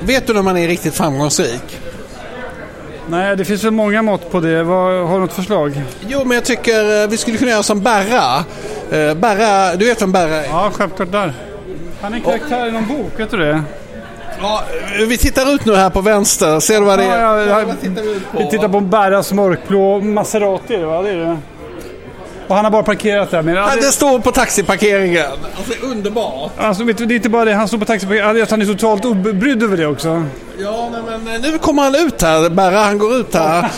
Vet du när man är riktigt framgångsrik? Nej, det finns väl många mått på det. Vad, har du något förslag? Jo, men jag tycker eh, vi skulle kunna göra som Berra. Eh, Berra, du vet vem Berra är? Ja, självklart där. Han är en karaktär i någon bok, vet du det? Ja, vi tittar ut nu här på vänster. Ser du vad det är? Ja, ja, ja. Vi tittar på en Berras mörkblå Maserati, va? Det är det. Och han har bara parkerat där. Men, Ja, det står på taxiparkeringen. Alltså underbart. alltså, vet du, det är inte bara det. Han står på taxiparkeringen. Han är totalt obrydd över det också. Ja, nej, men eh, nu kommer han ut här. Berra, han går ut här.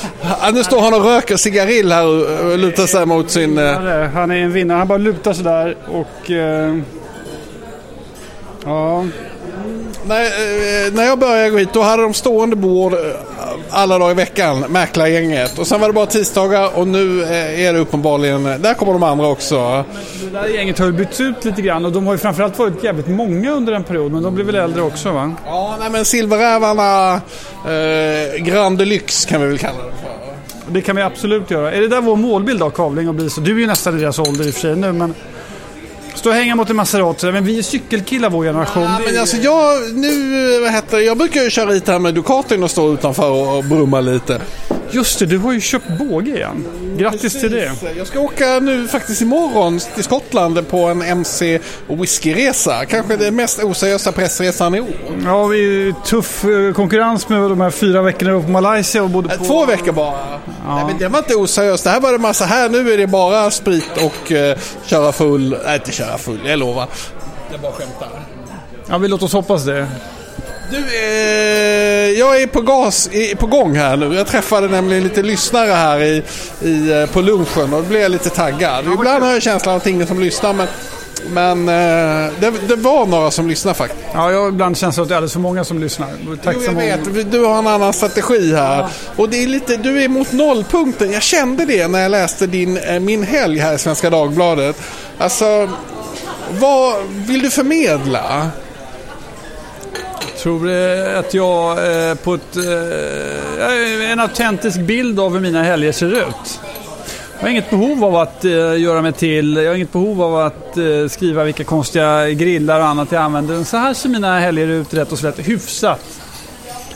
Nu står han och röker cigarill här och lutar sig mot sin... eh, Han är en vinnare. Han bara lutar sig där och... Eh, ja, När, eh, när jag började gå hit då hade de stående bord eh, alla dagar i veckan, Mäklargänget. Och sen var det bara tisdagar och nu eh, är det uppenbarligen, där kommer de andra också. det där gänget har ju bytts ut lite grann och de har ju framförallt varit jävligt många under en period. Men de blir väl äldre också va? Ja, nej men Silverrävarna, eh, Grand Deluxe kan vi väl kalla det för. Det kan vi absolut göra. Är det där vår målbild av kavling och bli så? Du är ju nästan i deras ålder i och för sig nu men... Stå och hänga mot en Maserati. Men vi är cykelkillar vår generation. Ja, men alltså jag, nu, vad heter det, jag brukar ju köra hit här med Ducatin och stå utanför och, och brumma lite. Just det, du har ju köpt båge igen. Grattis till det. Jag ska åka nu faktiskt imorgon till Skottland på en MC whiskyresa. Kanske den mest oseriösa pressresan i år. Ja, vi är tuff eh, konkurrens med de här fyra veckorna på Malaysia och bodde Äh, på... Två veckor bara. Nej, men det var inte oseriöst. Det här var det massa här. Nu är det bara sprit och eh, köra full. Nej, inte köra full. Jag lovar. Jag bara skämtar. Ja, vi låter oss hoppas det. Du, eh, jag är på gas, i- på gång här nu. Jag träffade nämligen lite lyssnare här i, i, eh, på lunchen och då blev jag lite taggad. Ibland har jag känslan att det är ingen som lyssnar men, men eh, det, det var några som lyssnade faktiskt. Ja, jag har ibland känslan att det är alldeles för många som lyssnar. Tack Jo, jag vet. Du har en annan strategi här. Och det är lite, du är mot nollpunkten. Jag kände det när jag läste din, eh, min helg här i Svenska Dagbladet. Alltså, vad vill du förmedla? Tror eh, att jag eh, på ett, eh, en autentisk bild av hur mina helger ser ut. Jag har inget behov av att göra mig till. Jag har inget behov av att skriva vilka konstiga grillar och annat jag använder. Så här ser mina helger ut rätt och slätt. Hyfsat.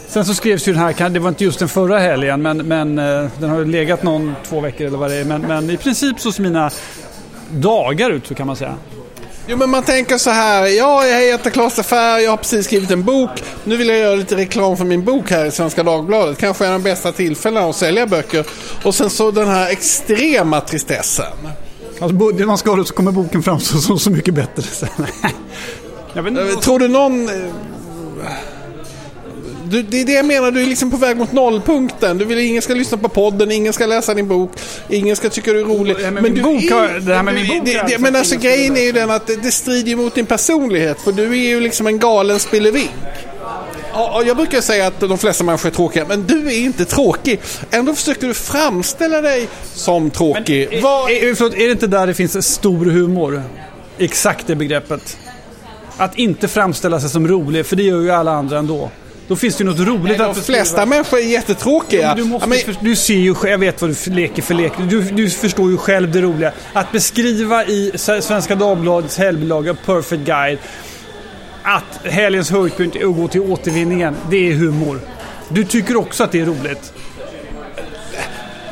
Sen så skrevs ju den här, det var inte just den förra helgen, men, men den har ju legat någon två veckor eller vad det är. Men, men i princip så ser mina dagar ut så kan man säga. Jo men man tänker så här, ja jag heter Klas de Fär, jag har precis skrivit en bok. Nu vill jag göra lite reklam för min bok här i Svenska Dagbladet. Kanske är de bästa tillfällena att sälja böcker. Och sen så den här extrema tristessen. Alltså, budget man ska ha så kommer boken framstå som så mycket bättre sen. jag vet inte. Eh, Tror du någon... eh, Du, det är det jag menar, du är liksom på väg mot nollpunkten. Du vill ingen ska lyssna på podden, ingen ska läsa din bok, ingen ska tycka du är rolig. Min du bok är- har- det här med min du- bok det, har det, jag Men alltså grejen är ju den att det, det strider mot din personlighet. För du är ju liksom en galen spillevink. Och jag brukar säga att de flesta människor är tråkiga, men du är inte tråkig. Ändå försöker du framställa dig som tråkig. Är, Vad- är, förlåt, är det inte där det finns stor humor? Exakt det begreppet. Att inte framställa sig som rolig, för det gör ju alla andra ändå. Då finns det ju något roligt de att beskriva. flesta människor är jättetråkiga. Du, måste, men- du ser ju själv, jag vet vad du leker för lek. Du, du förstår ju själv det roliga. Att beskriva i Svenska Dagbladets helgbilaga Perfect Guide att helgens höjdpunkt är att gå till återvinningen. Det är humor. Du tycker också att det är roligt.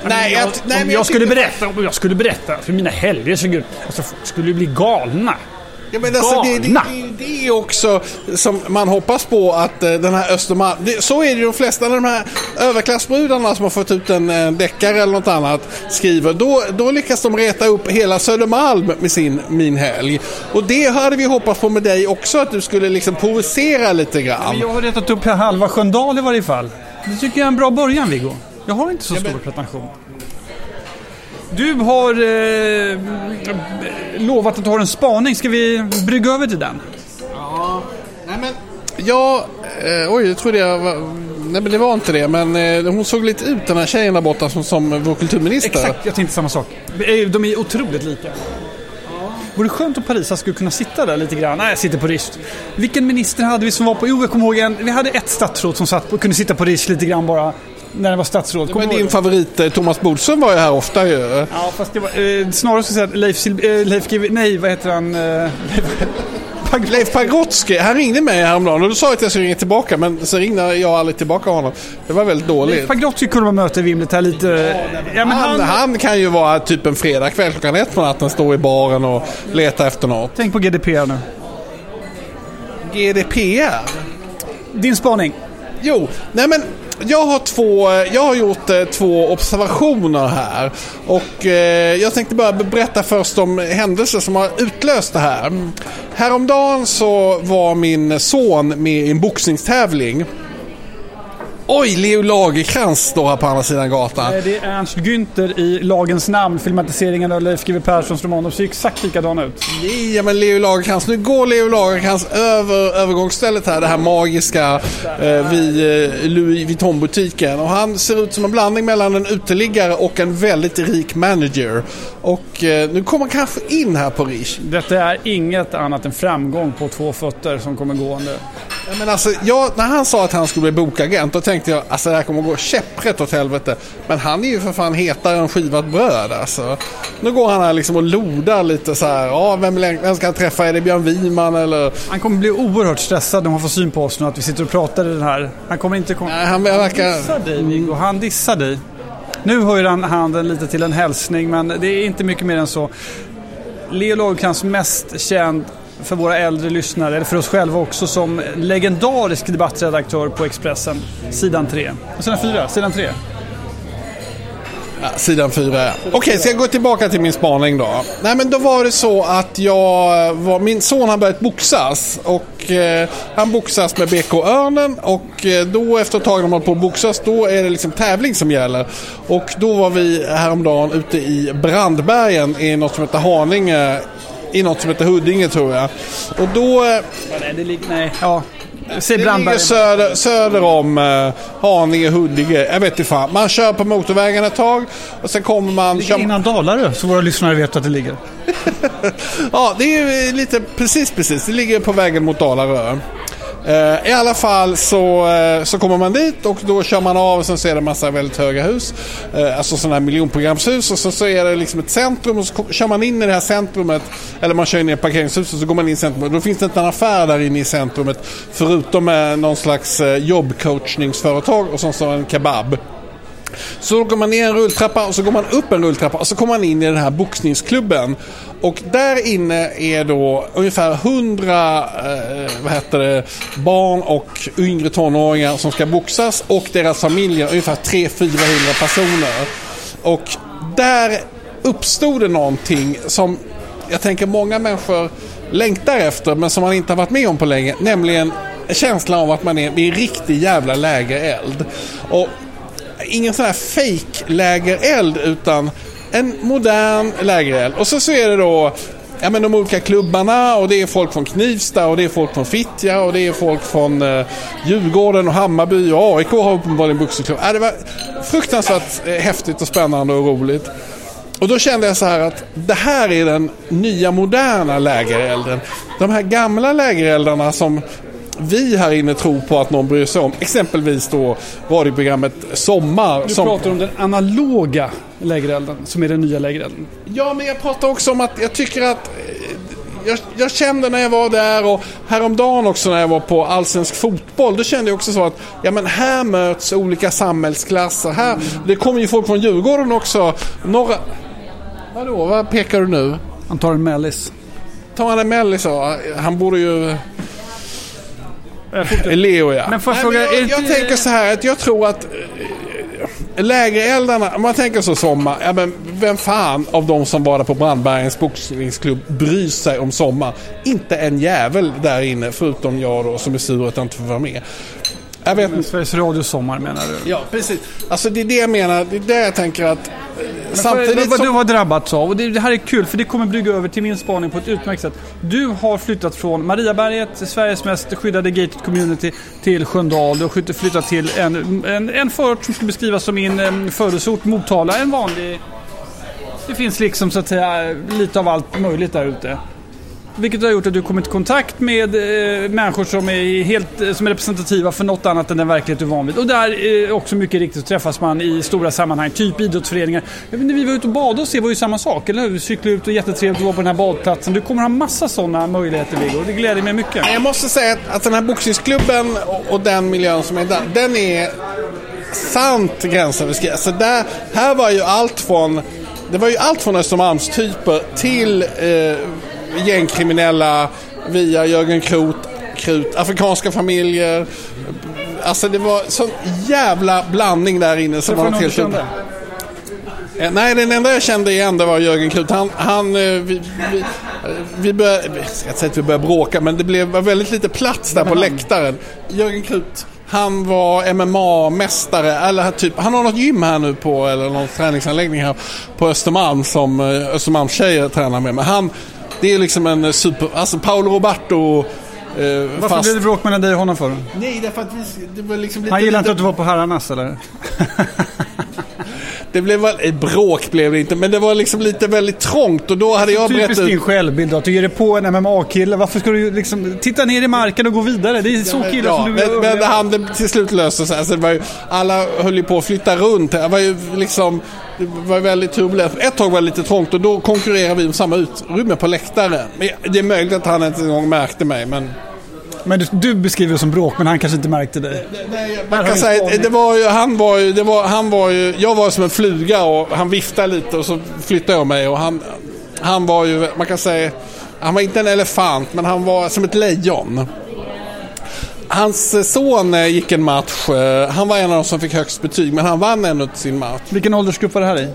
Nej, jag, jag, nej, om men jag, skulle berätta, om jag skulle berätta för mina helger ut. Alltså folk skulle bli galna. Ja, men alltså, det, det, det, det är också som man hoppas på att eh, den här Östermalm... Så är det ju de flesta av de här överklassbrudarna som har fått ut en eh, deckare eller något annat skriver. Då, då lyckas de reta upp hela Södermalm med sin Min helg. Och det hade vi hoppats på med dig också, att du skulle liksom provocera lite Men grann. jag har retat upp halva Sköndal i varje fall. Det tycker jag är en bra början Viggo. Jag har inte så stor pretension. Du har eh, lovat att du har en spaning. Ska vi brygga över till den? Nej, men, ja, eh, oj, jag trodde jag var... Nej, men det var inte det. Men eh, hon såg lite ut, den här tjejen där borta, som, som vår kulturminister. Exakt, jag tänkte samma sak. Eh, De är otroligt lika. Vore det skönt om Parisa skulle kunna sitta där lite grann? Nej, jag sitter på Rish. Vilken minister hade vi som var på... Jo, jag kommer ihåg en. Vi hade ett statsråd som satt på, kunde sitta på Rish lite grann bara. När det var statsråd. Men din favorit eh, Thomas Bodström var ju här ofta ju. Ja, fast det var... Eh, snarare skulle jag säga Leif, Sil- eh, Leif GW... Nej, vad heter han? Eh, Leif Pagrotsky, han ringde mig häromdagen och då sa jag att jag skulle ringa tillbaka men så ringde jag aldrig tillbaka honom. Det var väldigt dåligt. Leif Pagrotsky kunde man möta i Vimlet här lite... Ja, men han, han kan ju vara typ en fredagkväll klockan ett på natten, stå i baren och leta efter något. Tänk på GDPR nu. GDPR? Din spaning? Jo, nej men jag har, två, jag har gjort eh, två observationer här. Och eh, jag tänkte bara berätta först om händelser som har utlöst det här. Häromdagen så var min son med i en boxningstävling. Oj, Leo Lagercrantz står här på andra sidan gatan. Det är Ernst Günther i Lagens namn, filmatiseringen av Leif GW Perssons roman. De ser exakt likadana ut. Ja, men Leo Lagercrantz. Nu går Leo Lagercrantz över övergångsstället här, det här magiska eh, vid eh, Louis Vuitton-butiken. Och han ser ut som en blandning mellan en uteliggare och en väldigt rik manager. Och eh, nu kommer han kanske in här på Rish. Detta är inget annat än framgång på två fötter som kommer gående. Ja, men alltså, jag, när han sa att han skulle bli bokagent då tänkte jag alltså det här kommer att gå käpprätt åt helvete. Men han är ju för fan hetare än skivat bröd alltså. Nu går han här liksom och lodar lite så här. Ja, vem, vem ska han träffa? Är det Björn Wiman eller? Han kommer bli oerhört stressad när han får syn på oss nu att vi sitter och pratar i den här. Han kommer inte... Kom... Nej, han verkar... Han dissar dig Viggo. Han dissar dig. Nu höjer han handen lite till en hälsning men det är inte mycket mer än så. Leo Lagercrantz mest känd för våra äldre lyssnare, eller för oss själva också, som legendarisk debattredaktör på Expressen. Sidan 3. Sidan 4, sidan 3. Ja, sidan 4 Okej, okay, ska jag gå tillbaka till min spaning då? Nej men då var det så att jag var, min son har börjat boxas och eh, han boxas med BK Örnen och eh, då efter ett tag när man på boxas då är det liksom tävling som gäller. Och då var vi häromdagen ute i Brandbergen i något som heter Haninge i något som heter Huddinge tror jag. Och då... Nej, det ligger... Nej, ja. det ligger söder, söder om uh, Haninge, Huddinge. Jag vet inte fan. Man kör på motorvägen ett tag och sen kommer man... Det ligger innan Dalarö, så våra lyssnare vet att det ligger. ja, det är lite precis, precis. Det ligger på vägen mot Dalarö. Eh, I alla fall så, eh, så kommer man dit och då kör man av och sen är det en massa väldigt höga hus. Eh, alltså sådana här miljonprogramshus och så, så är det liksom ett centrum och så kör man in i det här centrumet. Eller man kör in i ett parkeringshus och så går man in i centrumet. Då finns det inte en affär där inne i centrumet förutom någon slags jobbcoachningsföretag och så, så en kebab. Så går man ner en rulltrappa och så går man upp en rulltrappa och så kommer man in i den här boxningsklubben. Och där inne är då ungefär 100 eh, vad heter det, barn och yngre tonåringar som ska boxas och deras familjer, ungefär 300-400 personer. Och där uppstod det någonting som jag tänker många människor längtar efter men som man inte har varit med om på länge. Nämligen känslan av att man är vid en riktig jävla lägereld. Och ingen sån här fake lägereld utan en modern lägereld. Och så, så är det då ja, men de olika klubbarna och det är folk från Knivsta och det är folk från Fittja och det är folk från eh, Djurgården och Hammarby och AIK har uppenbarligen boxningsklubb. Ja, det var fruktansvärt eh, häftigt och spännande och roligt. Och då kände jag så här att det här är den nya moderna lägerelden. De här gamla lägereldarna som vi här inne tror på att någon bryr sig om. Exempelvis då radioprogrammet Sommar. Du som... pratar om den analoga lägerelden som är den nya lägerelden. Ja, men jag pratar också om att jag tycker att eh, jag, jag, kände när jag var där och häromdagen också när jag var på allsvensk fotboll. Då kände jag också så att ja, men här möts olika samhällsklasser. Här, det kommer ju folk från Djurgården också. Några... Vadå, vad pekar du nu? Han tar en mellis. Tar han en mellis? Han borde ju... Leo ja. Men får jag, fråga, Nej, jag, jag tänker så här att jag tror att äh, lägereldarna, om man tänker så sommar, ja, men vem fan av de som var där på Brandbergens boxningsklubb bryr sig om sommar? Inte en jävel där inne förutom jag då som är sur att jag inte får vara med. Jag vet inte. Sveriges Radio Sommar menar du? Ja, precis. Alltså det är det jag menar. Det är det jag tänker att Samtidigt vad som... du har drabbats av, och det, det, här är kul för det kommer brygga över till min spaning på ett utmärkt sätt. Du har flyttat från Mariaberget, Sveriges mest skyddade gated community, till Sköndal. Du har flyttat till en, en, en förort som skulle beskrivas som min um, födelseort, Motala. En vanlig... Det finns liksom så att säga lite av allt möjligt där ute. Vilket har gjort att du kommit i kontakt med eh, människor som är, helt, eh, som är representativa för något annat än den verklighet du är van vid. Och där eh, också mycket riktigt träffas man i stora sammanhang, typ idrottsföreningar. Jag vet, när vi var ute och badade och se var ju samma sak, eller hur? Vi cyklade ut och jättetrevligt att vara på den här badplatsen. Du kommer ha massa sådana möjligheter Viggo, det gläder mig mycket. Jag måste säga att, att den här boxningsklubben och, och den miljön som är där, den är sant gränsöverskridande. Så där, här var ju allt från det var ju allt från Östermalmstyper till eh, gängkriminella via Jörgen Krut, Krut, afrikanska familjer. Alltså det var sån jävla blandning där inne. Som var helt Eh, nej, den enda jag kände igen det var Jörgen Krut. Han, han eh, vi, vi, vi började, jag ska inte säga att vi började bråka, men det blev väldigt lite plats där på läktaren. Jörgen Krut, han var MMA-mästare, eller typ, han har något gym här nu på, eller någon träningsanläggning här på Östermalm som eh, Östermalms tjejer tränar med. Men han, det är liksom en super, alltså Paolo Roberto eh, Varför fast... blev det bråk mellan dig och honom för? Nej, därför att vi, det var liksom lite... Han gillade lite... inte att du var på herrarnas eller? Det blev väl, ett bråk blev det inte, men det var liksom lite väldigt trångt och då hade jag berättat... Typiskt din självbild då, att du ger dig på en MMA-kille. Varför ska du liksom titta ner i marken och gå vidare? Det är så killar ja, som du... Men, men han till slut löste sig. Alltså, ju, alla höll ju på att flytta runt. Det var ju liksom... Det var väldigt turbulent. Ett tag var det lite trångt och då konkurrerade vi om samma utrymme på läktaren. Det är möjligt att han inte en gång märkte mig, men... Men du, du, beskriver det som bråk, men han kanske inte märkte dig. Nej, man kan säga, det var ju, han var ju, det var, han var ju, jag var som en fluga och han viftade lite och så flyttade jag mig och han, han var ju, man kan säga, han var inte en elefant, men han var som ett lejon. Hans son eh, gick en match. Eh, han var en av de som fick högst betyg, men han vann ändå sin match. Vilken åldersgrupp var det här i?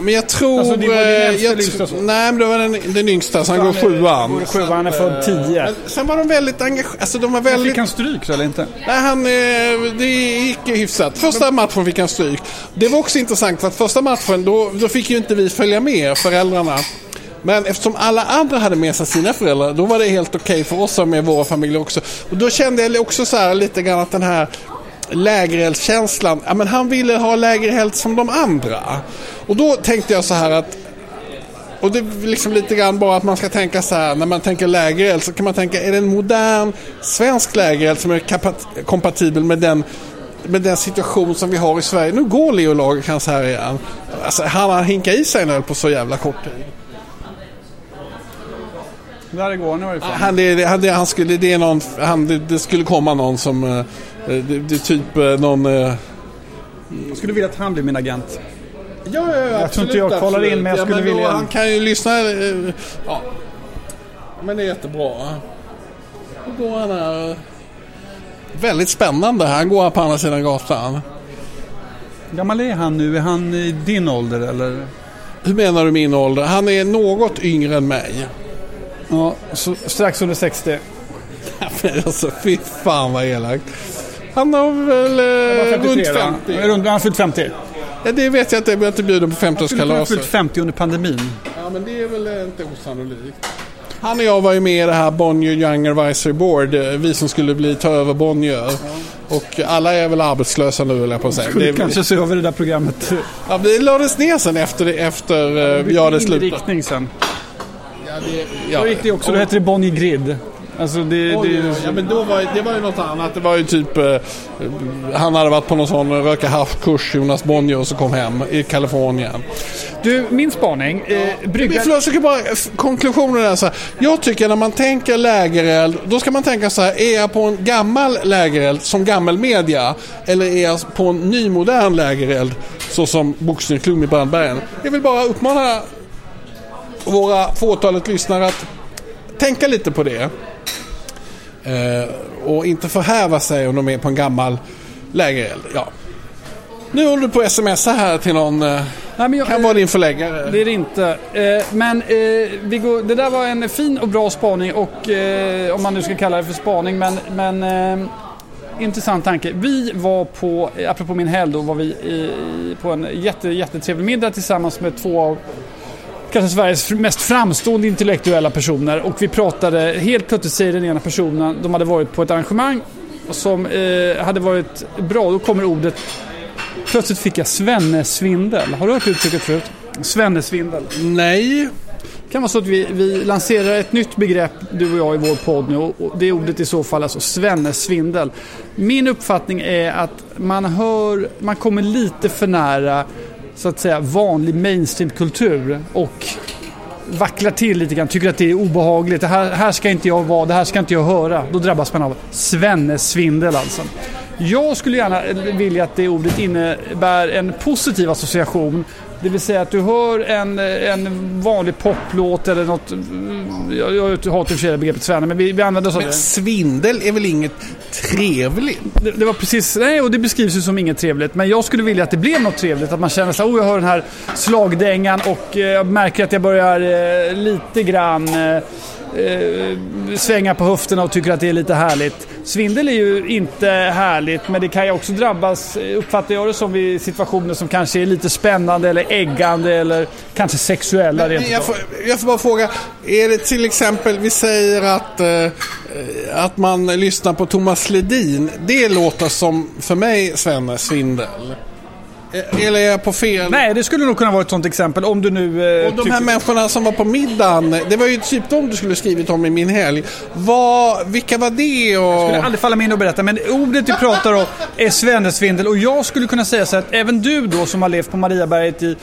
Men jag tror... Alltså det var din eh, son? Nej, men det var den, den yngsta, så han, går sjuan. Sjuan, han är född tio. Sen var de väldigt engagerade. Alltså de var väldigt... Fick han stryk så eller inte? Nej, han, eh, det gick hyfsat. Första matchen fick han stryk. Det var också intressant för att första matchen, då, då fick ju inte vi följa med, föräldrarna. Men eftersom alla andra hade med sig sina föräldrar, då var det helt okej okay för oss med våra familjer också. Och då kände jag också så här lite grann att den här lägereldskänslan, ja men han ville ha lägereld som de andra. Och då tänkte jag så här att och det är liksom lite grann bara att man ska tänka så här, när man tänker lägereld så kan man tänka, är det en modern svensk lägereld som är kompatibel med den, med den situation som vi har i Sverige? Nu går Leo Lagercrantz här igen. Alltså, han har hinkat i sig en öl på så jävla kort tid. Där går han i varje fall. Han, det, han, han skulle, det, är någon, han, det, det skulle komma någon som Eh, det, det är typ eh, någon... Eh, jag skulle vilja att han blir min agent. Ja, ja, ja Jag tror inte jag kollar in, men jag skulle ja, men vilja... Han kan ju lyssna. Ja. Men det är jättebra. Då går han här. Väldigt spännande. Han går här på andra sidan gatan. Gammal är han nu? Är han i din ålder eller? Hur menar du min ålder? Han är något yngre än mig. Ja, strax under 60. alltså fy fan vad elakt. Han har väl eh, runt 50. Han har fyllt 50? Ja, det vet jag inte. Jag blir inte bjuden på 50-årskalaset. Han har fyllt 50 under pandemin. Ja, men det är väl inte osannolikt. Han och jag var ju med i det här Bonnier Young Advisory Board. Eh, vi som skulle bli, ta över Bonnier. Och alla är väl arbetslösa nu, eller på att säga. Skulle det, kanske se över det där programmet. Ja, det lades ner sen efter, efter ja, vi slutat. riktning sen. Ja, det, ja. Då gick det också. Då hette det Bonnier Grid. Alltså det, Oj, det... Ja, men då var, det var ju något annat. Det var ju typ... Eh, han hade varit på någon sån röka hasch-kurs, Jonas Bonnier, och så kom hem i Kalifornien. Du, min spaning. Eh, brygga... Förlåt, jag bara, konklusionen är så här. Jag tycker när man tänker lägereld, då ska man tänka så här. Är jag på en gammal lägereld som gammelmedia? Eller är jag på en nymodern lägereld såsom boxningsklubb i Brandbergen? Jag vill bara uppmana våra fåtalet lyssnare att tänka lite på det. Eh, och inte förhäva sig om de är på en gammal lägereld. Ja. Nu håller du på att smsa här till någon. Eh, Nej, jag, kan vara din förläggare. Det är det inte. Eh, men eh, Viggo, det där var en fin och bra spaning och eh, om man nu ska kalla det för spaning men, men eh, intressant tanke. Vi var på, apropå min helg då, var vi på en jätte, jättetrevlig middag tillsammans med två av kanske Sveriges mest framstående intellektuella personer och vi pratade, helt plötsligt säger den ena personen, de hade varit på ett arrangemang som eh, hade varit bra, då kommer ordet Plötsligt fick jag svennesvindel. Har du hört uttrycket förut? Svennesvindel. Nej. Det kan vara så att vi, vi lanserar ett nytt begrepp, du och jag, i vår podd nu. Och det ordet i så fall alltså svennesvindel. Min uppfattning är att man hör, man kommer lite för nära så att säga vanlig mainstreamkultur och vacklar till lite grann, tycker att det är obehagligt. Det här, här ska inte jag vara, det här ska inte jag höra. Då drabbas man av svennesvindel alltså. Jag skulle gärna vilja att det ordet innebär en positiv association. Det vill säga att du hör en, en vanlig poplåt eller något. Jag, jag hatar i och begreppet svenne, men vi, vi använder oss av Men det. svindel är väl inget trevligt? det. Det var precis, nej och det beskrivs ju som inget trevligt. Men jag skulle vilja att det blev något trevligt. Att man känner så här, oh jag hör den här slagdängan och eh, jag märker att jag börjar eh, lite grann eh, eh, svänga på höfterna och tycker att det är lite härligt. Svindel är ju inte härligt men det kan ju också drabbas, eh, uppfattar jag det som, i situationer som kanske är lite spännande eller äggande eller kanske sexuella rent Men jag, utav. får, jag får bara fråga, är det till exempel, vi säger att, eh, att man lyssnar på Thomas Ledin. Det låter som, för mig, Svenne, svindel. Eh, Eller är jag på fel? Nej, det skulle nog kunna vara ett sånt exempel om du nu... Eh, Och de här människorna som var på middagen, det var ju typ de du skulle skrivit om i min helg. Vad, vilka var det? Och... skulle aldrig falla mig in att berätta, men ordet vi pratar om är svennesvindel. Och jag skulle kunna säga så att även du då som har levt på Mariaberget i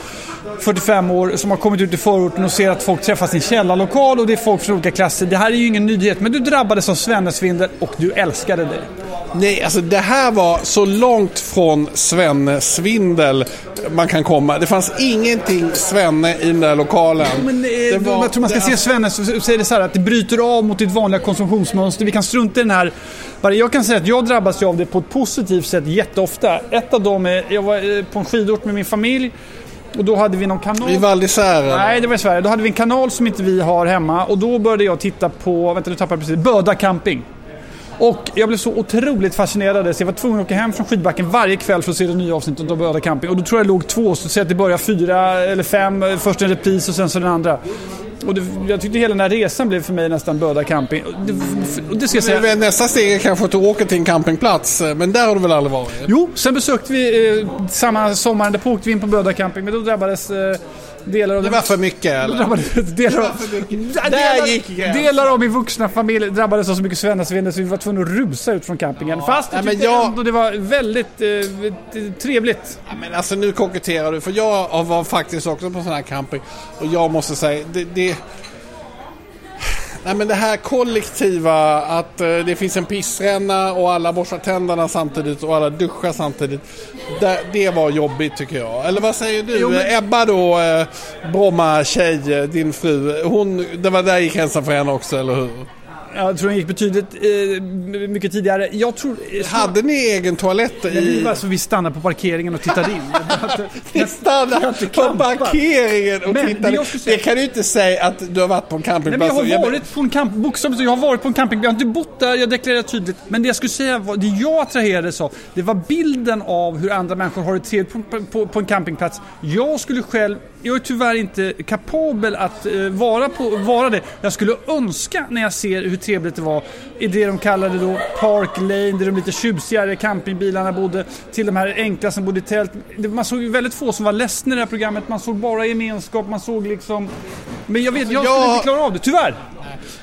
45 år, som har kommit ut i förorten och ser att folk träffas i en källarlokal och det är folk från olika klasser. Det här är ju ingen nyhet, men du drabbades av svennesvindel och du älskade det. Nej, alltså det här var så långt från Svenne-svindel man kan komma. Det fanns ingenting Svenne i den där lokalen. Men eh, Det var- jag tror man ska det- se Svenne säger det så här att det bryter av mot ditt vanliga konsumtionsmönster. Vi kan strunta i den här. Jag kan säga att jag drabbas av det på ett positivt sätt jätteofta. Ett av dem är, jag var eh, på en skidort med min familj och då hade vi någon kanal. I Val. Nej, det var i Sverige. Då hade vi en kanal som inte vi har hemma och då började jag titta på, vänta nu tappade jag precis, Böda camping. Och jag blev så otroligt fascinerad av det så jag var tvungen att åka hem från skidbacken varje kväll för att se det nya avsnittet av Böda camping. Och då tror jag det låg två, så säg att det börjar fyra eller fem, först en repris och sen så den andra. Och det, jag tyckte hela den här resan blev för mig nästan Böda camping. Det, det ska jag säga. Nästa steg är kanske att du åker till en campingplats. Men där har du väl aldrig varit? Jo, sen besökte vi eh, samma sommaren därpå åkte vi in på Böda camping men då drabbades eh, delar av Det var för mycket eller? drabbades delar av, Där delar, gick gränsen. delar av min vuxna familj drabbades av så mycket svennasvindel så vi var tvungna att rusa ut från campingen. Fast jag tyckte jag- ändå det var väldigt eh, trevligt. Ja, men alltså nu koketterar du. För jag var faktiskt också på sån här camping. Och jag måste säga, det... det Nej men det här kollektiva att eh, det finns en pissränna och alla borstar tänderna samtidigt och alla duschar samtidigt. Det, det var jobbigt tycker jag. Eller vad säger du? Jo, men- Ebba då, eh, Bromma tjej, eh, din fru. Hon, det var där gick gränsen för henne också, eller hur? Jag tror den gick betydligt eh, mycket tidigare. Jag tror... Eh, Hade ni egen toalett i... var, alltså, vi stannade på parkeringen och tittade in. Ni stannade på parkeringen och Men tittade. säga- Det kan du inte säga att du har varit på en Nej, men campingplats. jag har Ja, varit på en camp, bokstavligt jag har varit på en camping. Jag har inte bott där, jag deklarerar tydligt. Men det jag skulle säga, var, det jag attraherades av, det var bilden av hur andra människor har det trevligt på, på, på en campingplats. Jag skulle själv, jag är tyvärr inte kapabel att eh, vara, på, vara det. Jag skulle önska när jag ser hur trevligt det var i det de kallade då Park Lane, där de lite tjusigare campingbilarna bodde, till de här enkla som bodde i tält. Man såg ju väldigt få som var ledsna i det här programmet, man såg bara gemenskap, man såg liksom... Men jag vet, jag skulle jag- inte klara av det, tyvärr.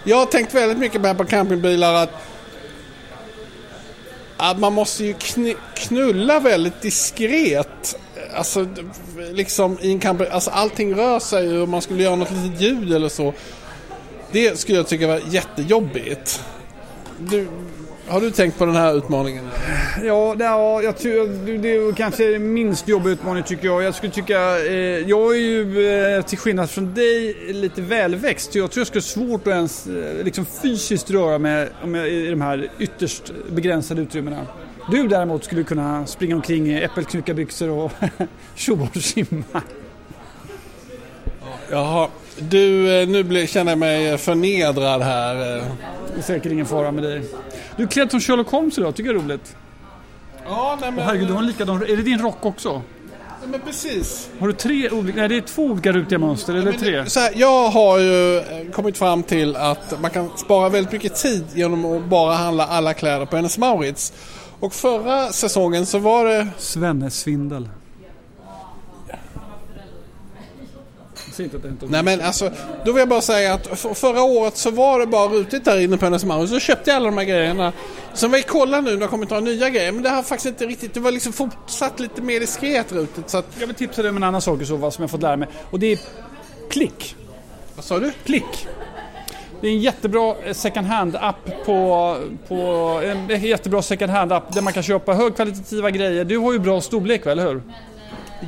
Jag har tänkt väldigt mycket på här på campingbilar att, att man måste ju kn- knulla väldigt diskret. Alltså liksom i en camping, alltså allting rör sig ju och man skulle göra något litet ljud eller så. Det skulle jag tycka var jättejobbigt. Du, har du tänkt på den här utmaningen? Ja, det, ja jag tror, det- det är kanske minst jobbig utmaning tycker jag. Jag skulle tycka, eh, jag är ju eh, till skillnad från dig lite välväxt. Jag tror jag skulle ha svårt att ens eh, liksom fysiskt röra mig om jag, i de här ytterst begränsade utrymmena. Du däremot skulle kunna springa omkring i äppelknyckarbyxor och tjoa och simma. Jaha, du, eh, nu känner jag mig förnedrad här. Det är säkert ingen fara med dig. Du är klädd som Sherlock Holmes idag, tycker jag är roligt. Ja, nej men, Herregud, du har en likadan... Är det din rock också? nej, men precis. Har du tre olika... Nej, det är två olika rutiga mönster, eller tre? Så här, jag har ju eh, kommit fram till att man kan spara väldigt mycket tid genom att bara handla alla kläder på Hennes Mauritz. Och förra säsongen så var det... Svennesvindel. Nej men alltså, då vill jag bara säga att för, förra året så var det bara rutigt där inne på hennes och så köpte jag alla de här grejerna. Sen var jag kolla nu när det kommit några nya grejer men det har faktiskt inte riktigt, det var liksom fortsatt lite mer diskret rutigt så att, Jag vill tipsa dig om en annan sak så fall som jag fått lära mig. Och det är Klick. vad sa du? Klick. Det är en jättebra eh, second hand-app på, på en jättebra second hand-app där man kan köpa högkvalitativa grejer. Du har ju bra storlek, eller hur?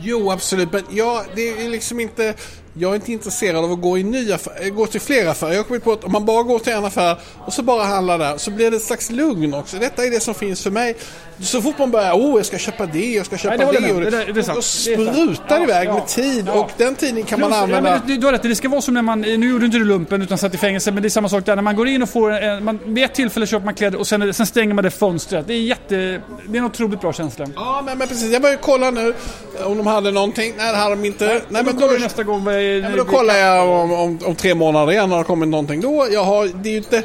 Jo absolut men ja, det är liksom inte jag är inte intresserad av att gå, i nya affär, gå till flera affärer. Jag har kommit på att om man bara går till en affär och så bara handlar där så blir det ett slags lugn också. Detta är det som finns för mig. Så fort man börjar, oh jag ska köpa det, jag ska köpa Nej, det det. Och. Det det då Det sant. sprutar Ja, iväg ja, med tid ja. och den tiden kan man Plus, använda. Ja, men du, du har rätt, det ska vara som när man, nu gjorde inte du lumpen utan satt i fängelse, men det är samma sak där. När man går in och får, en, man, vid ett tillfälle köper man kläder och sen, sen stänger man det fönstret. Det är jätte, det är en otroligt bra känsla. Ja men, men precis, jag börjar kolla nu om de hade någonting. Nej det hade de inte. Nej, men då, du nästa gång ja, men då kollar jag om, om, om tre månader igen när det kommer någonting. Då, jag har, det är ju inte...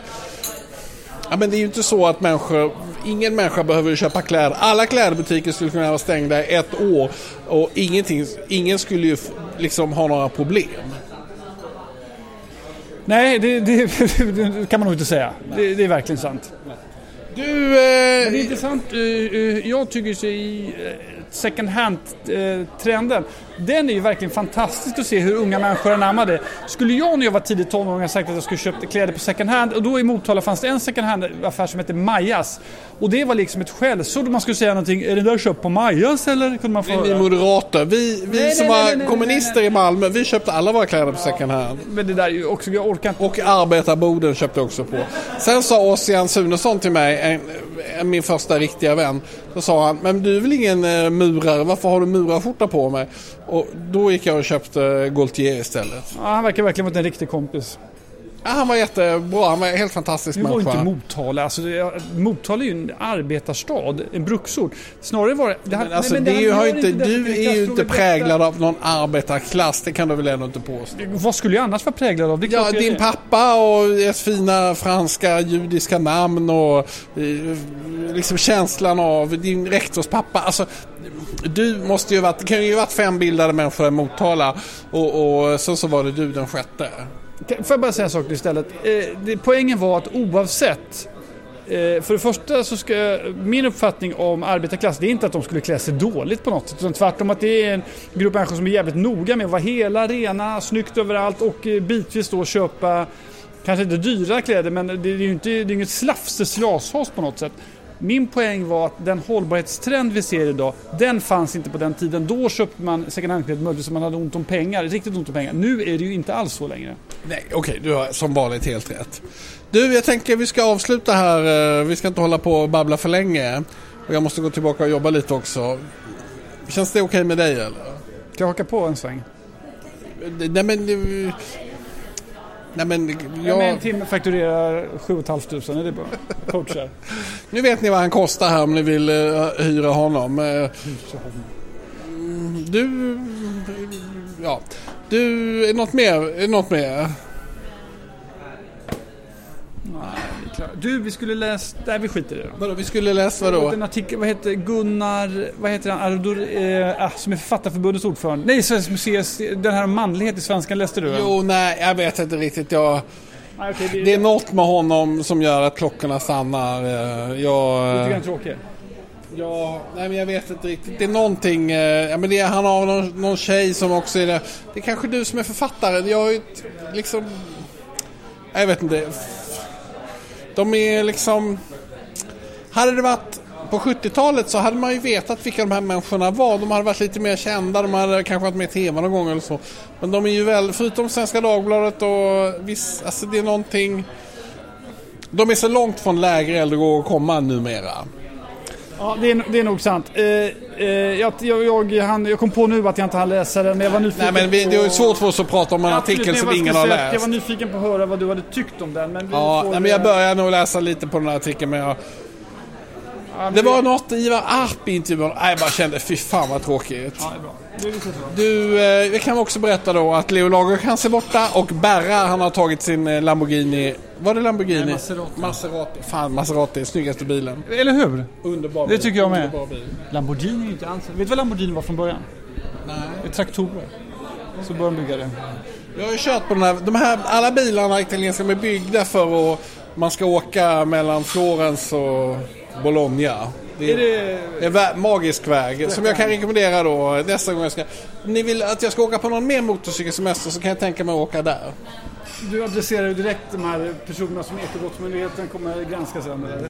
Ja, men det är ju inte så att människor, ingen människa behöver köpa kläder. Alla klädbutiker skulle kunna vara stängda i ett år och ingenting, ingen skulle ju liksom ha några problem. Nej, det, det, det kan man nog inte säga. Det, det är verkligen sant. Du, Men det är eh, intressant. eh, eh, Jag tycker i eh, second hand-trenden, den är ju verkligen fantastisk att se hur unga människor anammar det. Skulle jag när jag var tidigt tonåring sagt att jag skulle köpa kläder på second hand och då i Motala fanns det en second hand-affär som hette Majas. Och det var liksom ett skällsord om man skulle säga någonting. Är det där köpt på Majas eller? Kunde man få... vi moderater, vi, vi Nej, som nej, nej, var nej, nej, kommunister i Malmö, vi köpte alla våra kläder på second hand. Men det där är ju också, jag orkar inte. Och arbetarboden köpte också på. Sen sa Ossian Sunesson till mig, en, min första riktiga vän. Så sa han, men du är väl ingen eh, murare, varför har du murarskjorta på mig? Och då gick jag och köpte Gaultier istället. Ja, han verkar verkligen vara en riktig kompis. Ja, han var jättebra, han var helt fantastisk Nu var människa. inte Motala, alltså det, Motala är ju en arbetarstad, en bruksort. Snarare var det... det här- Men alltså, nej, men det här har inte, detta du är ju inte präglad av någon arbetarklass, det kan du väl ändå inte påstå? Vad skulle jag annars vara präglad av? Det Ja, din är. pappa och ett fina franska judiska namn och eh, liksom känslan av din rektors pappa. Alltså, du måste ju varit, det kan ju ha varit fem bildade människor i Motala och, och sen så var det du den sjätte. Får jag bara säga en sak istället? Eh, det, poängen var att oavsett eh, för det första så ska min uppfattning om arbetarklass det är inte att de skulle klä sig dåligt på något sätt. Utan tvärtom att det är en grupp människor som är jävligt noga med att vara hela, rena, snyggt överallt och eh, bitvis då köpa kanske inte dyra kläder men det är ju inte, det är inget slafs, slashas på något sätt. Min poäng var att den hållbarhetstrend vi ser idag, den fanns inte på den tiden. Då köpte man second hand-kläder möjligtvis om man hade ont om pengar, riktigt ont om pengar. Nu är det ju inte alls så längre. Nej, okej, du har som vanligt helt rätt. Du, jag tänker vi ska avsluta här. eh, Vi ska inte hålla på och babbla för länge. Och jag måste gå tillbaka och jobba lite också. Känns det okej med dig eller? Ska jag haka på en sväng? Nej men... Nej men Ja. Med en jag, timme fakturerar 7 500, är det bra? Coachar. nu vet ni vad han kostar här om ni vill uh, hyra honom. Eh, du... Ja. Du, är något mer? Är något mer? Du, vi skulle läst... Nej, vi skiter i det då. Vadå, vi skulle var vadå? En artikel, vad heter Gunnar, vad heter han, Ardor, eh, ah, som är Författarförbundets ordförande. Nej, Sveriges museets, den här om manlighet i svenskan, läste du? Jo, nej, jag vet inte riktigt. Jag, Nej, okej, det, det är något med honom som gör att klockorna stannar. Eh, Jag... Lite grann tråkig. Ja, nej men jag vet inte riktigt. Det är någonting, eh, ja men det, han har någon, någon tjej som också är det. Det är kanske du som är författare. Jag har ju liksom, jag vet inte. De är liksom, hade det varit på 70-talet så hade man ju vetat vilka de här människorna var. De hade varit lite mer kända, de hade kanske varit med i TV någon gång eller så. Men de är ju väl, förutom Svenska Dagbladet och viss, alltså det är någonting. De är så långt från lägre äldre att komma numera. Ja, det är, det är nog sant. Eh, eh, jag, jag, jag, han, jag kom på nu att jag inte hann läsa den, men jag var nyfiken Nej men vi, på... det är svårt för oss att prata om en Absolut, artikel som ingen har att Jag läst. var nyfiken på att höra vad du hade tyckt om den. Men Ja, nej, men jag börjar nog läsa lite på den här artikeln men jag, ja, men Det var något Ivar Arp intervjun. Nej, jag bara kände fy fan vad tråkigt. Ja, det är bra. Det. Du, eh, vi kan också berätta då att Leo Lagercrantz är borta och Berra han har tagit sin eh, Lamborghini. Var det Lamborghini? Nej, Maserati. Maserati. Fan, Maserati snyggaste bilen. Eller hur? Underbar Det bil. tycker jag med. Lamborghini är inte alls... Vet du vad Lamborghini var från början? Nej. Det är traktorer. så bör de bygga det. Jag har ju kört på den här, de här, alla bilarna italienska är byggda för att man ska åka mellan Florens och Bologna. Det är, det... en vä- magisk väg som jag kan rekommendera då nästa gång jag ska... Om ni vill att jag ska åka på någon mer motorcykelsemester så kan jag tänka mig att åka där. Du adresserar ju direkt de här personerna som Ekobrottsmyndigheten kommer granska sen. eller?